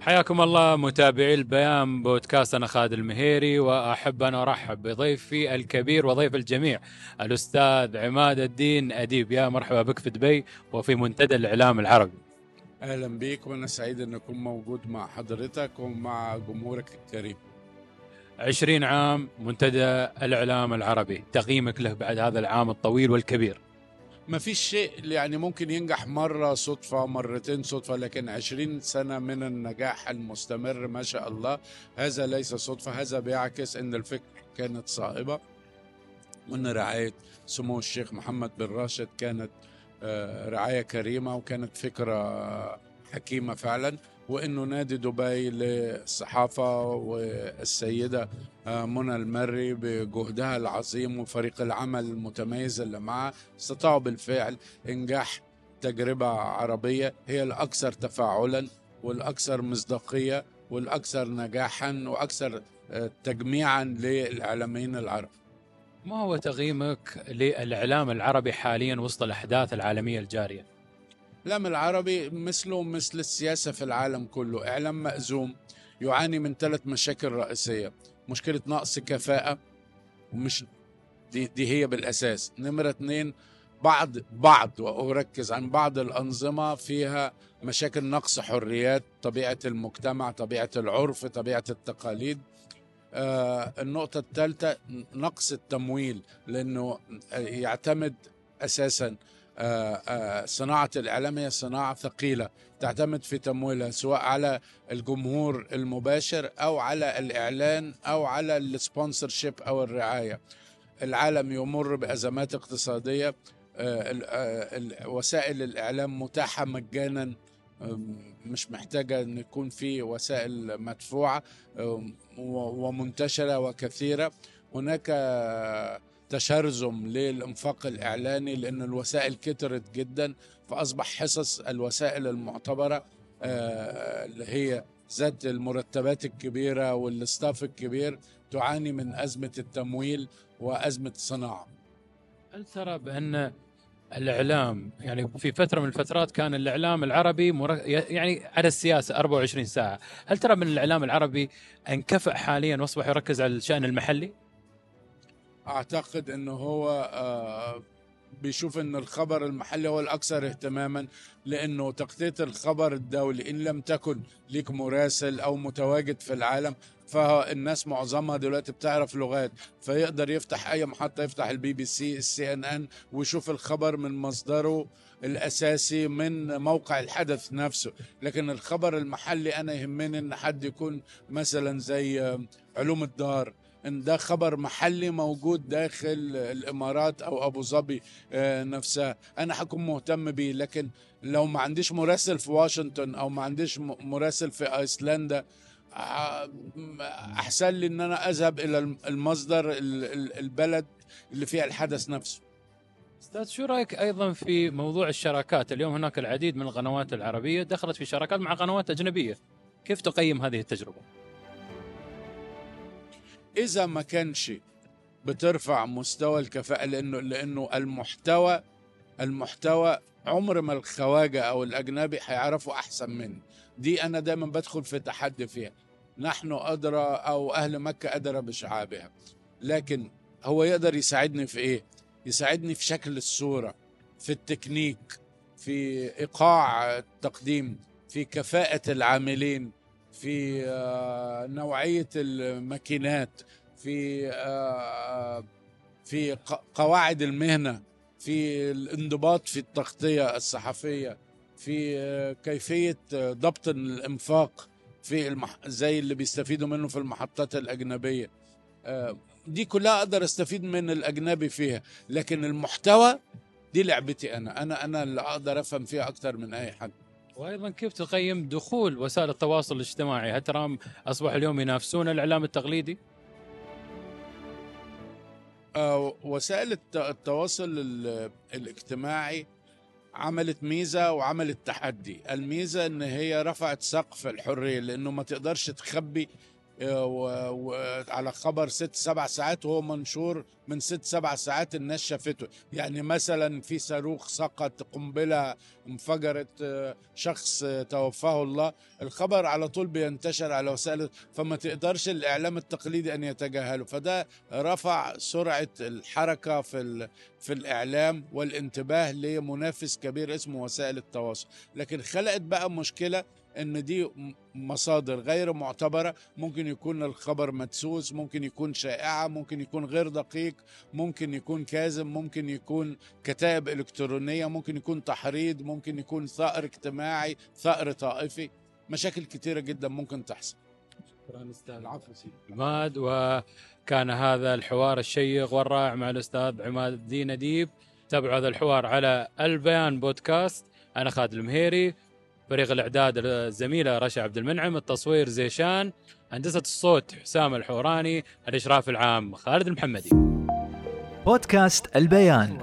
حياكم الله متابعي البيان بودكاست أنا خالد المهيري وأحب أن أرحب بضيفي الكبير وضيف الجميع الأستاذ عماد الدين أديب يا مرحبا بك في دبي وفي منتدى الإعلام العربي. أهلا بيك وأنا سعيد أن أكون موجود مع حضرتك ومع جمهورك الكريم. 20 عام منتدى الإعلام العربي، تقييمك له بعد هذا العام الطويل والكبير. ما فيش شيء يعني ممكن ينجح مرة صدفة مرتين صدفة لكن عشرين سنة من النجاح المستمر ما شاء الله. هذا ليس صدفة هذا بيعكس إن الفكرة كانت صائبة وإن رعاية سمو الشيخ محمد بن راشد كانت آه، رعاية كريمة وكانت فكرة حكيمة فعلا. وإنه نادي دبي للصحافة والسيدة آه، منى المري بجهدها العظيم وفريق العمل المتميز اللي معها استطاعوا بالفعل إنجاح تجربة عربية هي الأكثر تفاعلا والأكثر مصداقية والأكثر نجاحا وأكثر آه، تجميعا للإعلاميين العرب ما هو تقييمك للإعلام العربي حاليا وسط الأحداث العالمية الجارية؟ الإعلام العربي مثله مثل السياسة في العالم كله. إعلام مأزوم يعاني من ثلاث مشاكل رئيسية مشكلة نقص كفاءة ومش دي, دي هي بالأساس. نمرة اتنين بعض بعض وأركز عن بعض الأنظمة فيها مشاكل نقص حريات طبيعة المجتمع طبيعة العرف طبيعة التقاليد. آه النقطة الثالثة نقص التمويل لأنه يعتمد أساسا صناعة الإعلام هي صناعة ثقيلة تعتمد في تمويلها سواء على الجمهور المباشر أو على الإعلان أو على ال sponsorship أو الرعاية. العالم يمر بأزمات اقتصادية آه، آه، وسائل الإعلام متاحة مجانا مش محتاجة أن يكون في وسائل مدفوعة ومنتشرة وكثيرة. هناك تشرذم للإنفاق الإعلاني لأن الوسائل كترت جدا فأصبح حصص الوسائل المعتبرة آه، اللي هي ذات المرتبات الكبيرة والاستاف الكبير تعاني من أزمة التمويل وأزمة الصناعة هل ترى بأن الإعلام يعني في فترة من الفترات كان الإعلام العربي. يعني على السياسة 24 ساعة، هل ترى من الإعلام العربي انكفأ حاليا وأصبح يركز على الشأن المحلي؟ أعتقد انه هو آه، بيشوف إن الخبر المحلي هو الأكثر اهتماما لأنه تغطية الخبر الدولي إن لم تكن ليك مراسل أو متواجد في العالم فالناس معظمها دلوقتي بتعرف لغات فيقدر يفتح أي محطة يفتح ال BBC ال CNN ويشوف الخبر من مصدره الأساسي من موقع الحدث نفسه. لكن الخبر المحلي أنا يهمني إن حد يكون مثلا زي آه، علوم الدار إن ده خبر محلي موجود داخل الإمارات أو أبو ظبي آه، نفسها أنا هكون مهتم بيه لكن لو ما عنديش مراسل في واشنطن أو ما عنديش مراسل في آيسلندا آه، أحسن لي إن أنا أذهب إلى الم- المصدر ال- ال- البلد اللي فيها الحدث نفسه أستاذ شو رأيك أيضا في موضوع الشراكات؟ اليوم هناك العديد من القنوات العربية دخلت في شراكات مع قنوات أجنبية. كيف تقيم هذه التجربة؟ إذا ما كانش بترفع مستوى الكفاءة لأنه لأنه المحتوى المحتوى عمر ما الخواجة أو الأجنبي هيعرفوا أحسن مني. دي أنا دايما بدخل في تحدي فيها. نحن أدرى أو أهل مكة أدرى بشعابها. لكن هو يقدر يساعدني في إيه؟ يساعدني في شكل الصورة في التكنيك في إيقاع التقديم في كفاءة العاملين. في آه، نوعية الماكينات في آه، في قواعد المهنة في الانضباط في التغطية الصحفية في آه، كيفية آه، ضبط الإنفاق في المح... زي اللي بيستفيدوا منه في المحطات الأجنبية. آه، دي كلها أقدر أستفيد من الأجنبي فيها لكن المحتوى دي لعبتي أنا. أنا أنا اللي أقدر أفهم فيها أكتر من أي حد. وأيضا كيف تقيم دخول وسائل التواصل الاجتماعي؟ هل ترى اصبحوا اليوم ينافسون الإعلام التقليدي؟ آه، وسائل الت- التواصل ال- الاجتماعي عملت ميزة وعملت تحدي الميزة إن هي رفعت سقف الحرية لأنه ما تقدرش تخبي وعلى خبر ست سبع ساعات وهو منشور من ست سبع ساعات الناس شافته. يعني مثلا في صاروخ سقط قنبلة انفجرت آه، شخص آه، توفاه الله. الخبر على طول بينتشر على وسائل فما تقدرش الإعلام التقليدي أن يتجاهله. فده رفع سرعة الحركة في في الإعلام والانتباه لمنافس كبير اسمه وسائل التواصل. لكن خلقت بقى مشكلة إن دي مصادر غير معتبرة. ممكن يكون الخبر مدسوس ممكن يكون شائعة ممكن يكون غير دقيق ممكن يكون كاذب ممكن يكون كتائب إلكترونية ممكن يكون تحريض ممكن يكون ثأر اجتماعي ثأر طائفي. مشاكل كتيرة جدا ممكن تحصل. شكرا أستاذ. العفو سيدي. عماد وكان هذا الحوار الشيق والرائع مع الأستاذ عماد الدين أديب. تابعوا هذا الحوار على البيان بودكاست. أنا خالد المهيري. فريق الإعداد الزميله رشا عبد المنعم التصوير زيشان هندسة الصوت حسام الحوراني الإشراف العام خالد المحمدي. بودكاست البيان.